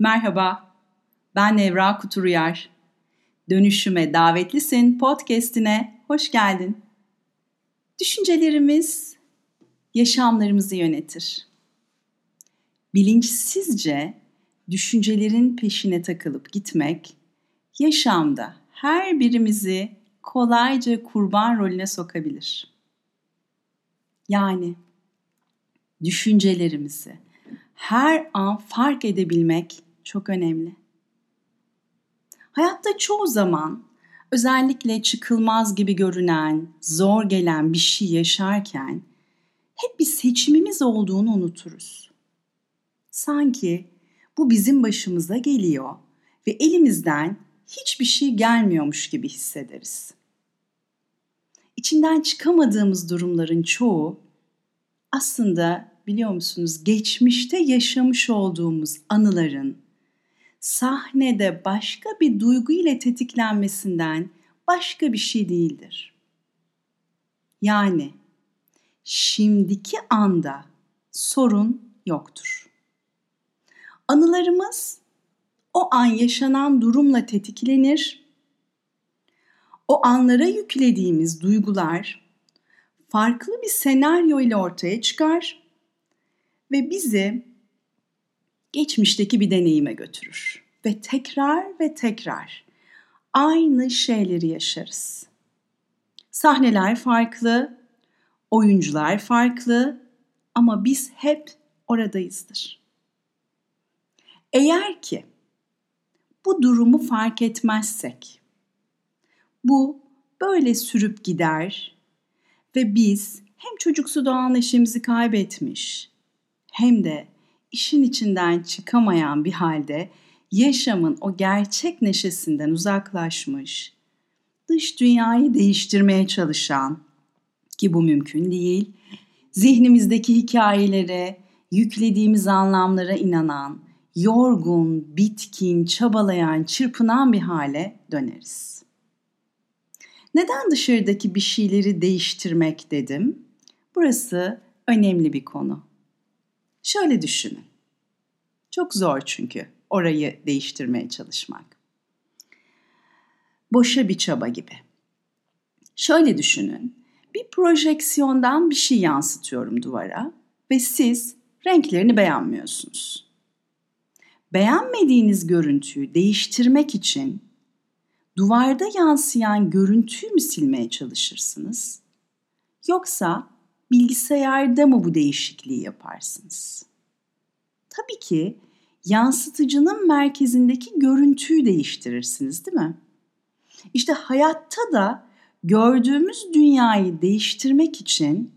Merhaba, ben Nevra Kuturuyar. Dönüşüme davetlisin podcast'ine hoş geldin. Düşüncelerimiz yaşamlarımızı yönetir. Bilinçsizce düşüncelerin peşine takılıp gitmek yaşamda her birimizi kolayca kurban rolüne sokabilir. Yani düşüncelerimizi her an fark edebilmek çok önemli. Hayatta çoğu zaman özellikle çıkılmaz gibi görünen, zor gelen bir şey yaşarken hep bir seçimimiz olduğunu unuturuz. Sanki bu bizim başımıza geliyor ve elimizden hiçbir şey gelmiyormuş gibi hissederiz. İçinden çıkamadığımız durumların çoğu aslında biliyor musunuz geçmişte yaşamış olduğumuz anıların sahnede başka bir duygu ile tetiklenmesinden başka bir şey değildir. Yani şimdiki anda sorun yoktur. Anılarımız o an yaşanan durumla tetiklenir. O anlara yüklediğimiz duygular farklı bir senaryo ile ortaya çıkar ve bizi geçmişteki bir deneyime götürür ve tekrar ve tekrar aynı şeyleri yaşarız. Sahneler farklı, oyuncular farklı ama biz hep oradayızdır. Eğer ki bu durumu fark etmezsek, bu böyle sürüp gider ve biz hem çocuksu doğan eşimizi kaybetmiş hem de işin içinden çıkamayan bir halde yaşamın o gerçek neşesinden uzaklaşmış, dış dünyayı değiştirmeye çalışan ki bu mümkün değil, zihnimizdeki hikayelere, yüklediğimiz anlamlara inanan, yorgun, bitkin, çabalayan, çırpınan bir hale döneriz. Neden dışarıdaki bir şeyleri değiştirmek dedim? Burası önemli bir konu. Şöyle düşünün. Çok zor çünkü orayı değiştirmeye çalışmak. Boşa bir çaba gibi. Şöyle düşünün. Bir projeksiyondan bir şey yansıtıyorum duvara ve siz renklerini beğenmiyorsunuz. Beğenmediğiniz görüntüyü değiştirmek için duvarda yansıyan görüntüyü mü silmeye çalışırsınız? Yoksa bilgisayarda mı bu değişikliği yaparsınız? Tabii ki yansıtıcının merkezindeki görüntüyü değiştirirsiniz değil mi? İşte hayatta da gördüğümüz dünyayı değiştirmek için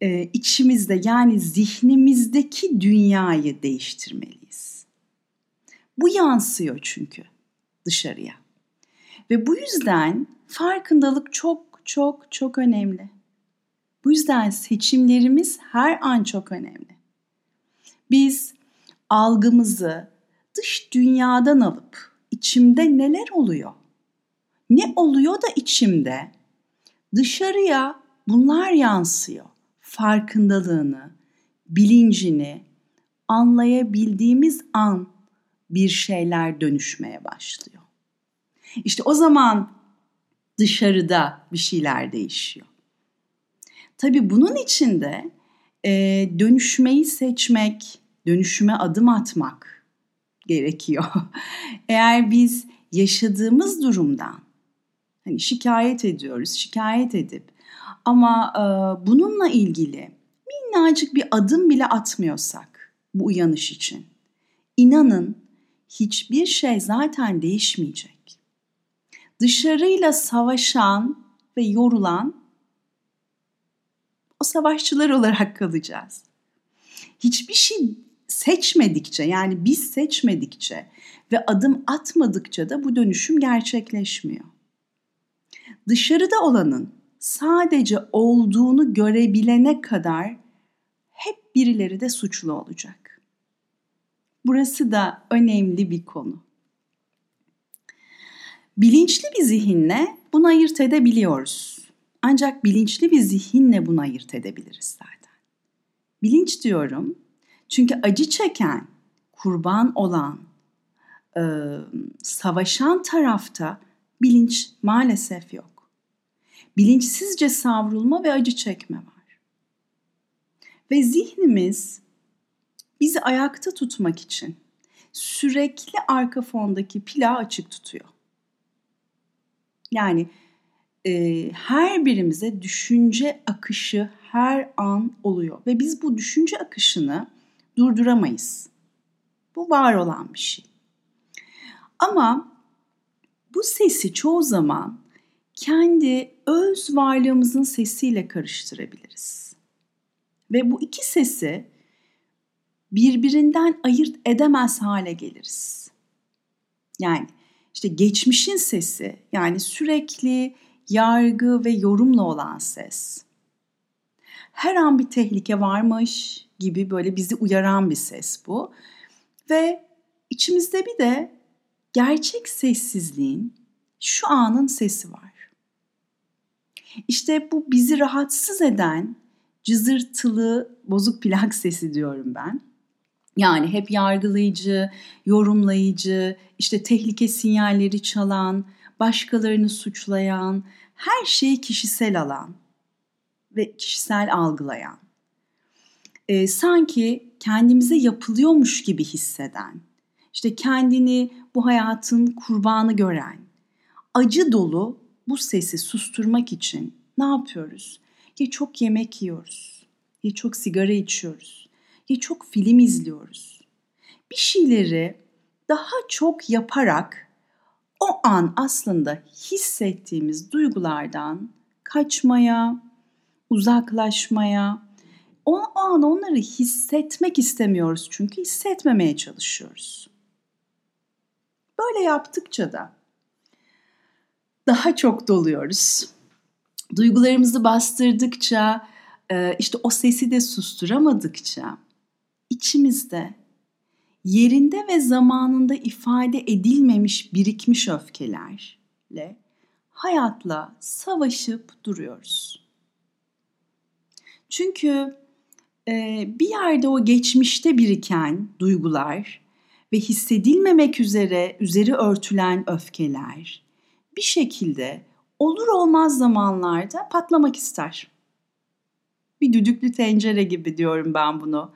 e, içimizde yani zihnimizdeki dünyayı değiştirmeliyiz. Bu yansıyor çünkü dışarıya. Ve bu yüzden farkındalık çok çok çok önemli. Bu yüzden seçimlerimiz her an çok önemli. Biz algımızı dış dünyadan alıp içimde neler oluyor? Ne oluyor da içimde? Dışarıya bunlar yansıyor. Farkındalığını, bilincini anlayabildiğimiz an bir şeyler dönüşmeye başlıyor. İşte o zaman dışarıda bir şeyler değişiyor. Tabii bunun içinde e, dönüşmeyi seçmek, dönüşüme adım atmak gerekiyor. Eğer biz yaşadığımız durumdan hani şikayet ediyoruz, şikayet edip ama e, bununla ilgili minnacık bir adım bile atmıyorsak bu uyanış için inanın hiçbir şey zaten değişmeyecek. Dışarıyla savaşan ve yorulan o savaşçılar olarak kalacağız. Hiçbir şey seçmedikçe yani biz seçmedikçe ve adım atmadıkça da bu dönüşüm gerçekleşmiyor. Dışarıda olanın sadece olduğunu görebilene kadar hep birileri de suçlu olacak. Burası da önemli bir konu. Bilinçli bir zihinle bunu ayırt edebiliyoruz. Ancak bilinçli bir zihinle bunu ayırt edebiliriz zaten. Bilinç diyorum çünkü acı çeken, kurban olan, e, savaşan tarafta bilinç maalesef yok. Bilinçsizce savrulma ve acı çekme var. Ve zihnimiz bizi ayakta tutmak için sürekli arka fondaki plağı açık tutuyor. Yani e, her birimize düşünce akışı her an oluyor ve biz bu düşünce akışını durduramayız. Bu var olan bir şey. Ama bu sesi çoğu zaman kendi öz varlığımızın sesiyle karıştırabiliriz. Ve bu iki sesi birbirinden ayırt edemez hale geliriz. Yani işte geçmişin sesi yani sürekli yargı ve yorumla olan ses. Her an bir tehlike varmış gibi böyle bizi uyaran bir ses bu. Ve içimizde bir de gerçek sessizliğin şu anın sesi var. İşte bu bizi rahatsız eden cızırtılı bozuk plak sesi diyorum ben. Yani hep yargılayıcı, yorumlayıcı, işte tehlike sinyalleri çalan, başkalarını suçlayan, her şeyi kişisel alan ve kişisel algılayan. Ee, sanki kendimize yapılıyormuş gibi hisseden, işte kendini bu hayatın kurbanı gören, acı dolu bu sesi susturmak için ne yapıyoruz? Ya çok yemek yiyoruz, ya çok sigara içiyoruz, ya çok film izliyoruz. Bir şeyleri daha çok yaparak o an aslında hissettiğimiz duygulardan kaçmaya, uzaklaşmaya, o, an onları hissetmek istemiyoruz çünkü hissetmemeye çalışıyoruz. Böyle yaptıkça da daha çok doluyoruz. Duygularımızı bastırdıkça, e, işte o sesi de susturamadıkça içimizde yerinde ve zamanında ifade edilmemiş birikmiş öfkelerle hayatla savaşıp duruyoruz. Çünkü e, bir yerde o geçmişte biriken duygular ve hissedilmemek üzere üzeri örtülen öfkeler bir şekilde olur olmaz zamanlarda patlamak ister. Bir düdüklü tencere gibi diyorum ben bunu.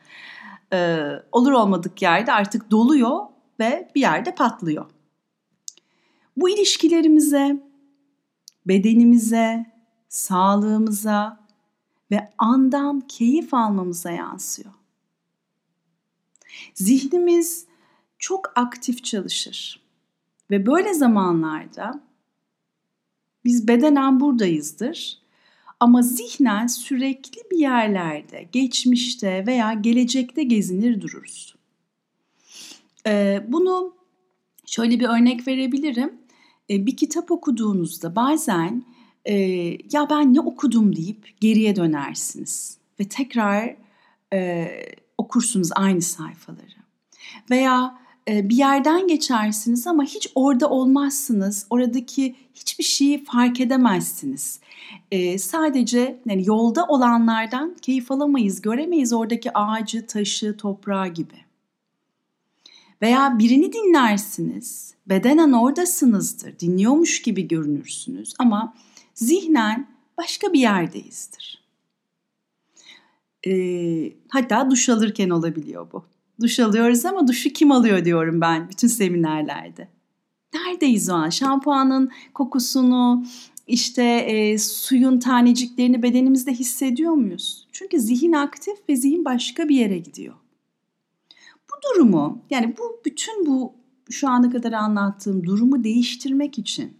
Ee, olur olmadık yerde artık doluyor ve bir yerde patlıyor. Bu ilişkilerimize, bedenimize, sağlığımıza ve andan keyif almamıza yansıyor. Zihnimiz çok aktif çalışır. Ve böyle zamanlarda biz bedenen buradayızdır ama zihnen sürekli bir yerlerde, geçmişte veya gelecekte gezinir dururuz. Ee, bunu şöyle bir örnek verebilirim. Ee, bir kitap okuduğunuzda bazen e, ya ben ne okudum deyip geriye dönersiniz ve tekrar e, okursunuz aynı sayfaları. Veya e, bir yerden geçersiniz ama hiç orada olmazsınız. Oradaki hiçbir şeyi fark edemezsiniz. E, sadece yani yolda olanlardan keyif alamayız, göremeyiz oradaki ağacı, taşı, toprağı gibi. Veya birini dinlersiniz, bedenen oradasınızdır, dinliyormuş gibi görünürsünüz ama zihnen başka bir yerdeyizdir. E, hatta duş alırken olabiliyor bu duş alıyoruz ama duşu kim alıyor diyorum ben bütün seminerlerde. Neredeyiz o an? Şampuanın kokusunu, işte e, suyun taneciklerini bedenimizde hissediyor muyuz? Çünkü zihin aktif ve zihin başka bir yere gidiyor. Bu durumu yani bu bütün bu şu ana kadar anlattığım durumu değiştirmek için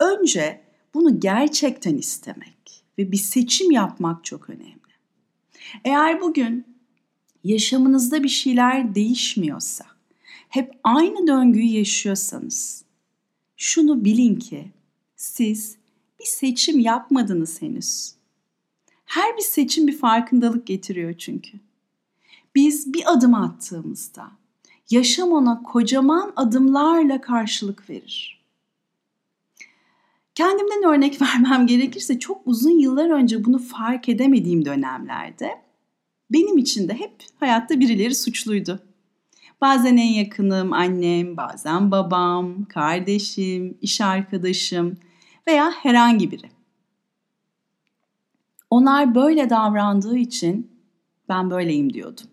önce bunu gerçekten istemek ve bir seçim yapmak çok önemli. Eğer bugün yaşamınızda bir şeyler değişmiyorsa, hep aynı döngüyü yaşıyorsanız, şunu bilin ki siz bir seçim yapmadınız henüz. Her bir seçim bir farkındalık getiriyor çünkü. Biz bir adım attığımızda yaşam ona kocaman adımlarla karşılık verir. Kendimden örnek vermem gerekirse çok uzun yıllar önce bunu fark edemediğim dönemlerde benim için de hep hayatta birileri suçluydu. Bazen en yakınım annem, bazen babam, kardeşim, iş arkadaşım veya herhangi biri. Onlar böyle davrandığı için ben böyleyim diyordum.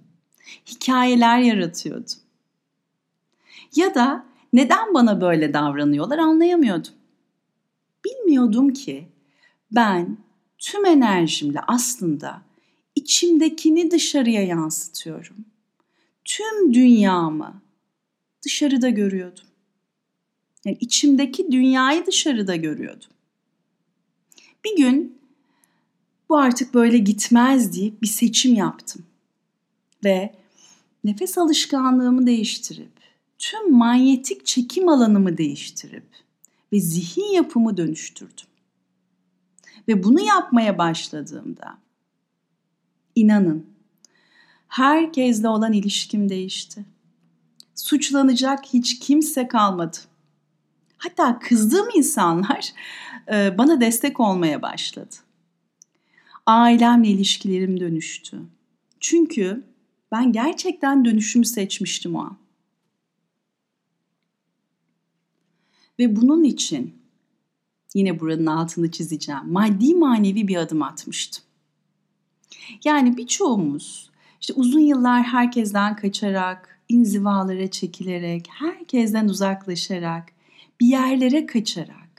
Hikayeler yaratıyordum. Ya da neden bana böyle davranıyorlar anlayamıyordum. Bilmiyordum ki ben tüm enerjimle aslında içimdekini dışarıya yansıtıyorum. Tüm dünyamı dışarıda görüyordum. Yani içimdeki dünyayı dışarıda görüyordum. Bir gün bu artık böyle gitmez deyip bir seçim yaptım. Ve nefes alışkanlığımı değiştirip, tüm manyetik çekim alanımı değiştirip ve zihin yapımı dönüştürdüm. Ve bunu yapmaya başladığımda inanın herkesle olan ilişkim değişti. Suçlanacak hiç kimse kalmadı. Hatta kızdığım insanlar e, bana destek olmaya başladı. Ailemle ilişkilerim dönüştü. Çünkü ben gerçekten dönüşümü seçmiştim o an. Ve bunun için yine buranın altını çizeceğim. Maddi manevi bir adım atmıştım. Yani birçoğumuz işte uzun yıllar herkesten kaçarak, inzivalara çekilerek, herkesten uzaklaşarak, bir yerlere kaçarak,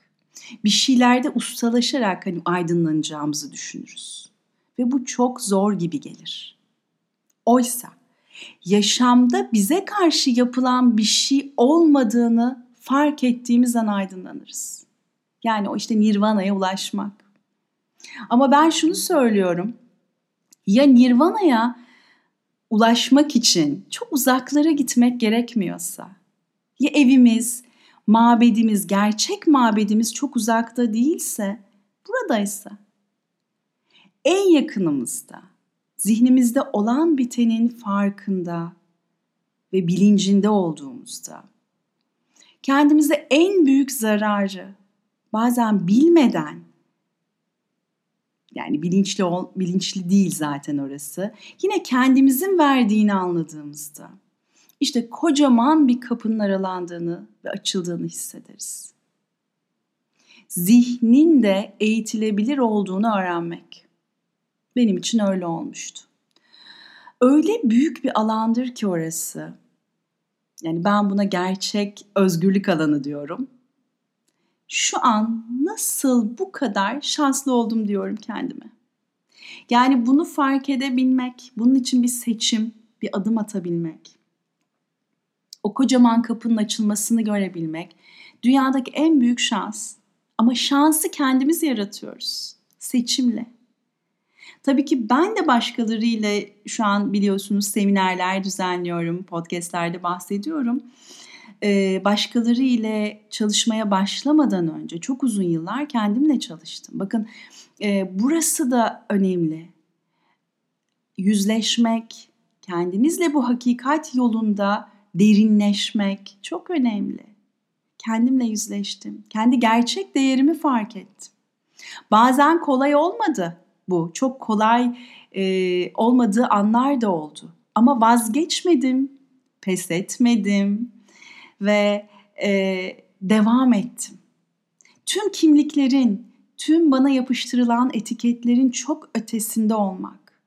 bir şeylerde ustalaşarak hani aydınlanacağımızı düşünürüz. Ve bu çok zor gibi gelir. Oysa yaşamda bize karşı yapılan bir şey olmadığını fark ettiğimiz an aydınlanırız. Yani o işte nirvana'ya ulaşmak. Ama ben şunu söylüyorum. Ya nirvana'ya ulaşmak için çok uzaklara gitmek gerekmiyorsa, ya evimiz, mabedimiz, gerçek mabedimiz çok uzakta değilse, buradaysa, en yakınımızda, zihnimizde olan bitenin farkında ve bilincinde olduğumuzda, kendimize en büyük zararı bazen bilmeden yani bilinçli ol, bilinçli değil zaten orası. Yine kendimizin verdiğini anladığımızda işte kocaman bir kapının aralandığını ve açıldığını hissederiz. Zihnin de eğitilebilir olduğunu öğrenmek. Benim için öyle olmuştu. Öyle büyük bir alandır ki orası. Yani ben buna gerçek özgürlük alanı diyorum şu an nasıl bu kadar şanslı oldum diyorum kendime. Yani bunu fark edebilmek, bunun için bir seçim, bir adım atabilmek. O kocaman kapının açılmasını görebilmek dünyadaki en büyük şans. Ama şansı kendimiz yaratıyoruz seçimle. Tabii ki ben de başkalarıyla şu an biliyorsunuz seminerler düzenliyorum, podcastlerde bahsediyorum e, başkaları ile çalışmaya başlamadan önce çok uzun yıllar kendimle çalıştım. Bakın e, burası da önemli. Yüzleşmek, kendinizle bu hakikat yolunda derinleşmek çok önemli. Kendimle yüzleştim. Kendi gerçek değerimi fark ettim. Bazen kolay olmadı bu. Çok kolay e, olmadığı anlar da oldu. Ama vazgeçmedim, pes etmedim ve e, devam ettim. Tüm kimliklerin, tüm bana yapıştırılan etiketlerin çok ötesinde olmak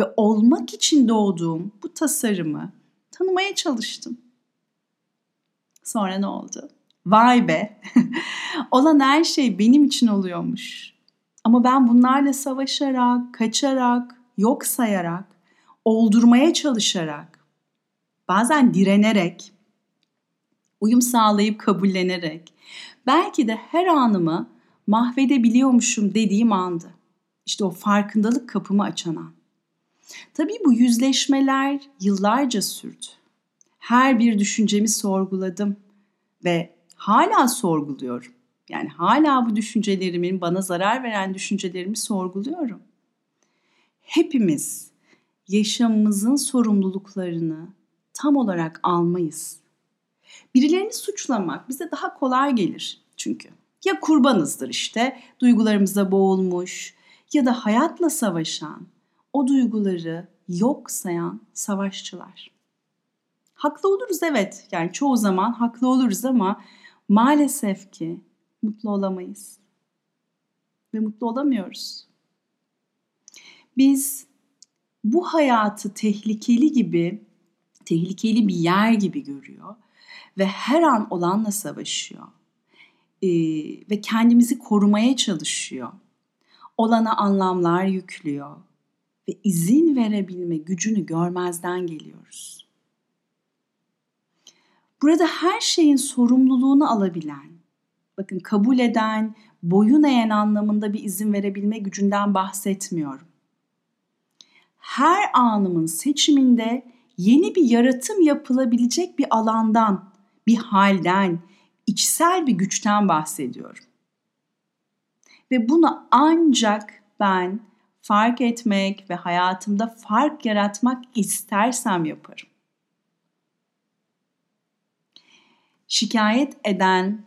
ve olmak için doğduğum bu tasarımı tanımaya çalıştım. Sonra ne oldu? Vay be! Olan her şey benim için oluyormuş. Ama ben bunlarla savaşarak, kaçarak, yok sayarak, oldurmaya çalışarak, bazen direnerek, uyum sağlayıp kabullenerek belki de her anımı mahvedebiliyormuşum dediğim andı. İşte o farkındalık kapımı açan an. Tabii bu yüzleşmeler yıllarca sürdü. Her bir düşüncemi sorguladım ve hala sorguluyorum. Yani hala bu düşüncelerimin, bana zarar veren düşüncelerimi sorguluyorum. Hepimiz yaşamımızın sorumluluklarını tam olarak almayız. Birilerini suçlamak bize daha kolay gelir çünkü. Ya kurbanızdır işte, duygularımıza boğulmuş ya da hayatla savaşan, o duyguları yok sayan savaşçılar. Haklı oluruz evet. Yani çoğu zaman haklı oluruz ama maalesef ki mutlu olamayız. Ve mutlu olamıyoruz. Biz bu hayatı tehlikeli gibi, tehlikeli bir yer gibi görüyor ve her an olanla savaşıyor. Ee, ve kendimizi korumaya çalışıyor. Olana anlamlar yüklüyor ve izin verebilme gücünü görmezden geliyoruz. Burada her şeyin sorumluluğunu alabilen, bakın kabul eden, boyun eğen anlamında bir izin verebilme gücünden bahsetmiyorum. Her anımın seçiminde yeni bir yaratım yapılabilecek bir alandan, bir halden, içsel bir güçten bahsediyorum. Ve bunu ancak ben fark etmek ve hayatımda fark yaratmak istersem yaparım. Şikayet eden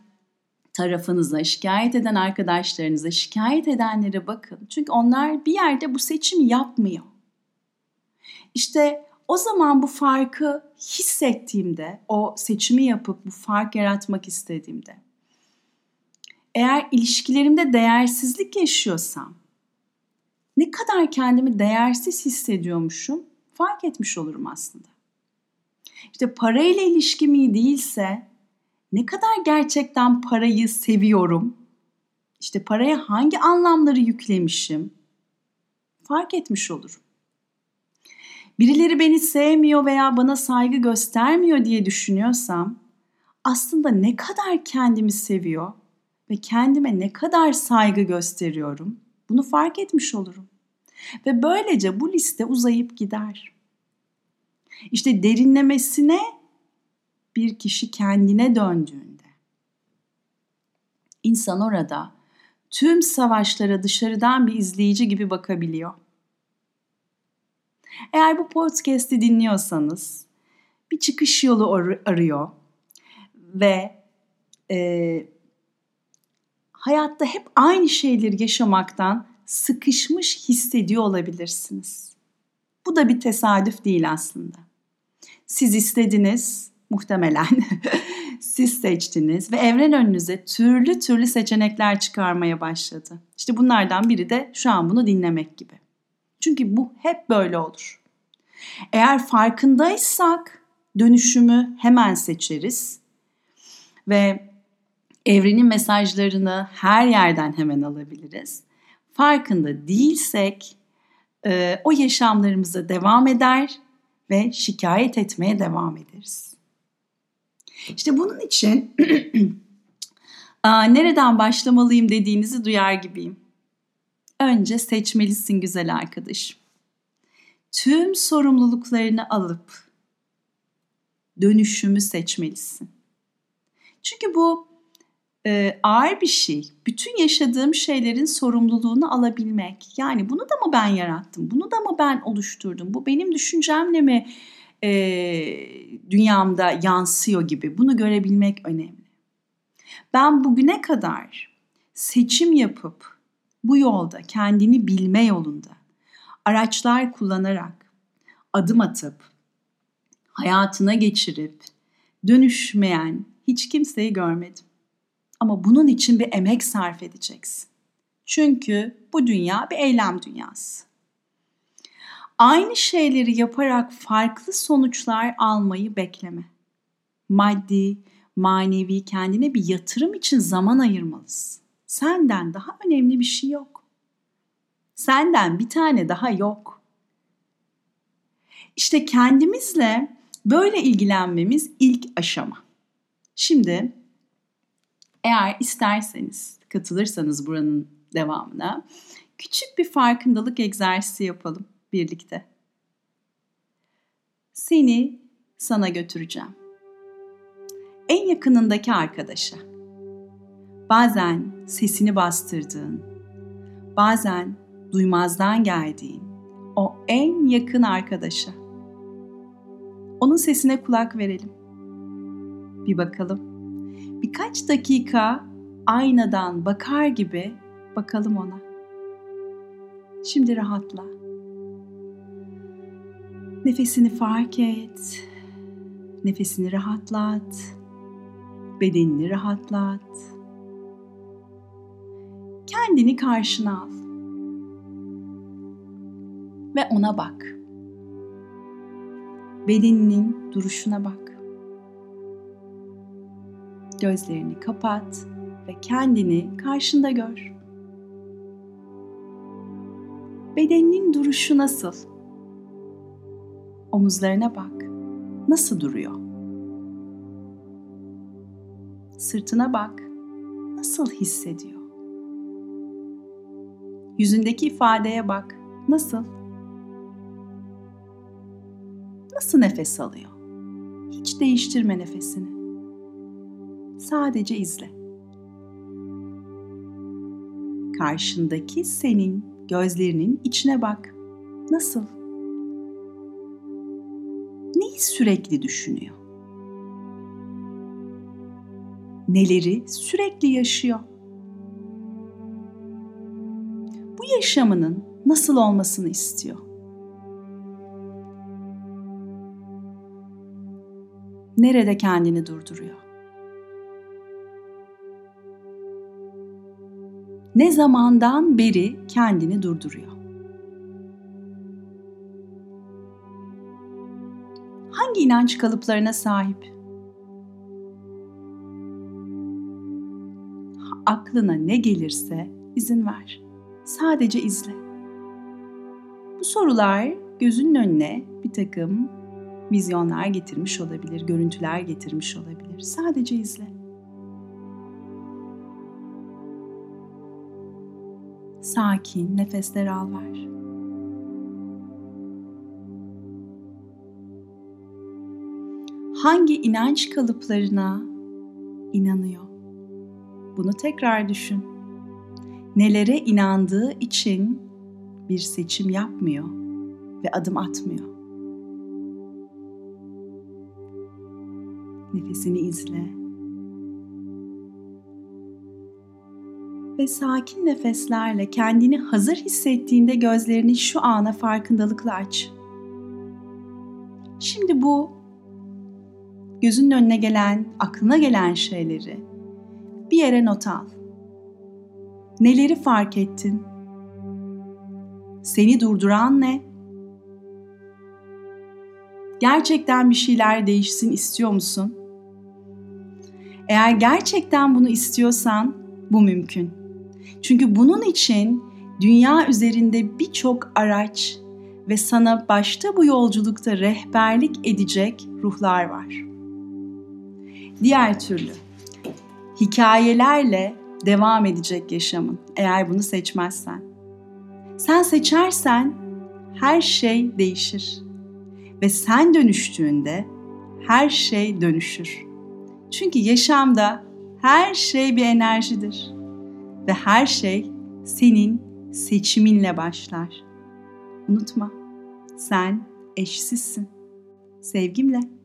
tarafınıza, şikayet eden arkadaşlarınıza, şikayet edenlere bakın. Çünkü onlar bir yerde bu seçimi yapmıyor. İşte o zaman bu farkı hissettiğimde, o seçimi yapıp bu fark yaratmak istediğimde, eğer ilişkilerimde değersizlik yaşıyorsam, ne kadar kendimi değersiz hissediyormuşum fark etmiş olurum aslında. İşte parayla ilişkim iyi değilse ne kadar gerçekten parayı seviyorum, işte paraya hangi anlamları yüklemişim fark etmiş olurum. Birileri beni sevmiyor veya bana saygı göstermiyor diye düşünüyorsam aslında ne kadar kendimi seviyor ve kendime ne kadar saygı gösteriyorum bunu fark etmiş olurum. Ve böylece bu liste uzayıp gider. İşte derinlemesine bir kişi kendine döndüğünde insan orada tüm savaşlara dışarıdan bir izleyici gibi bakabiliyor. Eğer bu podcast'i dinliyorsanız bir çıkış yolu ar- arıyor ve e, hayatta hep aynı şeyleri yaşamaktan sıkışmış hissediyor olabilirsiniz. Bu da bir tesadüf değil aslında. Siz istediniz muhtemelen. Siz seçtiniz ve evren önünüze türlü türlü seçenekler çıkarmaya başladı. İşte bunlardan biri de şu an bunu dinlemek gibi. Çünkü bu hep böyle olur. Eğer farkındaysak dönüşümü hemen seçeriz ve evrenin mesajlarını her yerden hemen alabiliriz. Farkında değilsek e, o yaşamlarımıza devam eder ve şikayet etmeye devam ederiz. İşte bunun için nereden başlamalıyım dediğinizi duyar gibiyim. Önce seçmelisin güzel arkadaş. Tüm sorumluluklarını alıp dönüşümü seçmelisin. Çünkü bu e, ağır bir şey. Bütün yaşadığım şeylerin sorumluluğunu alabilmek. Yani bunu da mı ben yarattım? Bunu da mı ben oluşturdum? Bu benim düşüncemle mi e, dünyamda yansıyor gibi? Bunu görebilmek önemli. Ben bugüne kadar seçim yapıp bu yolda kendini bilme yolunda araçlar kullanarak adım atıp hayatına geçirip dönüşmeyen hiç kimseyi görmedim. Ama bunun için bir emek sarf edeceksin. Çünkü bu dünya bir eylem dünyası. Aynı şeyleri yaparak farklı sonuçlar almayı bekleme. Maddi, manevi kendine bir yatırım için zaman ayırmalısın. Senden daha önemli bir şey yok. Senden bir tane daha yok. İşte kendimizle böyle ilgilenmemiz ilk aşama. Şimdi eğer isterseniz katılırsanız buranın devamına küçük bir farkındalık egzersizi yapalım birlikte. Seni sana götüreceğim. En yakınındaki arkadaşa. Bazen sesini bastırdığın, bazen duymazdan geldiğin o en yakın arkadaşa. Onun sesine kulak verelim. Bir bakalım birkaç dakika aynadan bakar gibi bakalım ona. Şimdi rahatla. Nefesini fark et. Nefesini rahatlat. Bedenini rahatlat. Kendini karşına al. Ve ona bak. Bedeninin duruşuna bak. Gözlerini kapat ve kendini karşında gör. Bedeninin duruşu nasıl? Omuzlarına bak. Nasıl duruyor? Sırtına bak. Nasıl hissediyor? Yüzündeki ifadeye bak. Nasıl? Nasıl nefes alıyor? Hiç değiştirme nefesini. Sadece izle. Karşındaki senin gözlerinin içine bak. Nasıl? Sürekli düşünüyor? Neleri sürekli yaşıyor? Bu yaşamının nasıl olmasını istiyor? Nerede kendini durduruyor? Ne zamandan beri kendini durduruyor? Hangi inanç kalıplarına sahip? Aklına ne gelirse izin ver. Sadece izle. Bu sorular gözünün önüne bir takım vizyonlar getirmiş olabilir, görüntüler getirmiş olabilir. Sadece izle. Sakin nefesler al ver. Hangi inanç kalıplarına inanıyor? Bunu tekrar düşün. Nelere inandığı için bir seçim yapmıyor ve adım atmıyor. Nefesini izle. Ve sakin nefeslerle kendini hazır hissettiğinde gözlerini şu ana farkındalıkla aç. Şimdi bu gözünün önüne gelen, aklına gelen şeyleri bir yere not al. Neleri fark ettin? Seni durduran ne? Gerçekten bir şeyler değişsin istiyor musun? Eğer gerçekten bunu istiyorsan bu mümkün. Çünkü bunun için dünya üzerinde birçok araç ve sana başta bu yolculukta rehberlik edecek ruhlar var. Diğer türlü hikayelerle devam edecek yaşamın eğer bunu seçmezsen. Sen seçersen her şey değişir ve sen dönüştüğünde her şey dönüşür. Çünkü yaşamda her şey bir enerjidir ve her şey senin seçiminle başlar. Unutma, sen eşsizsin. Sevgimle.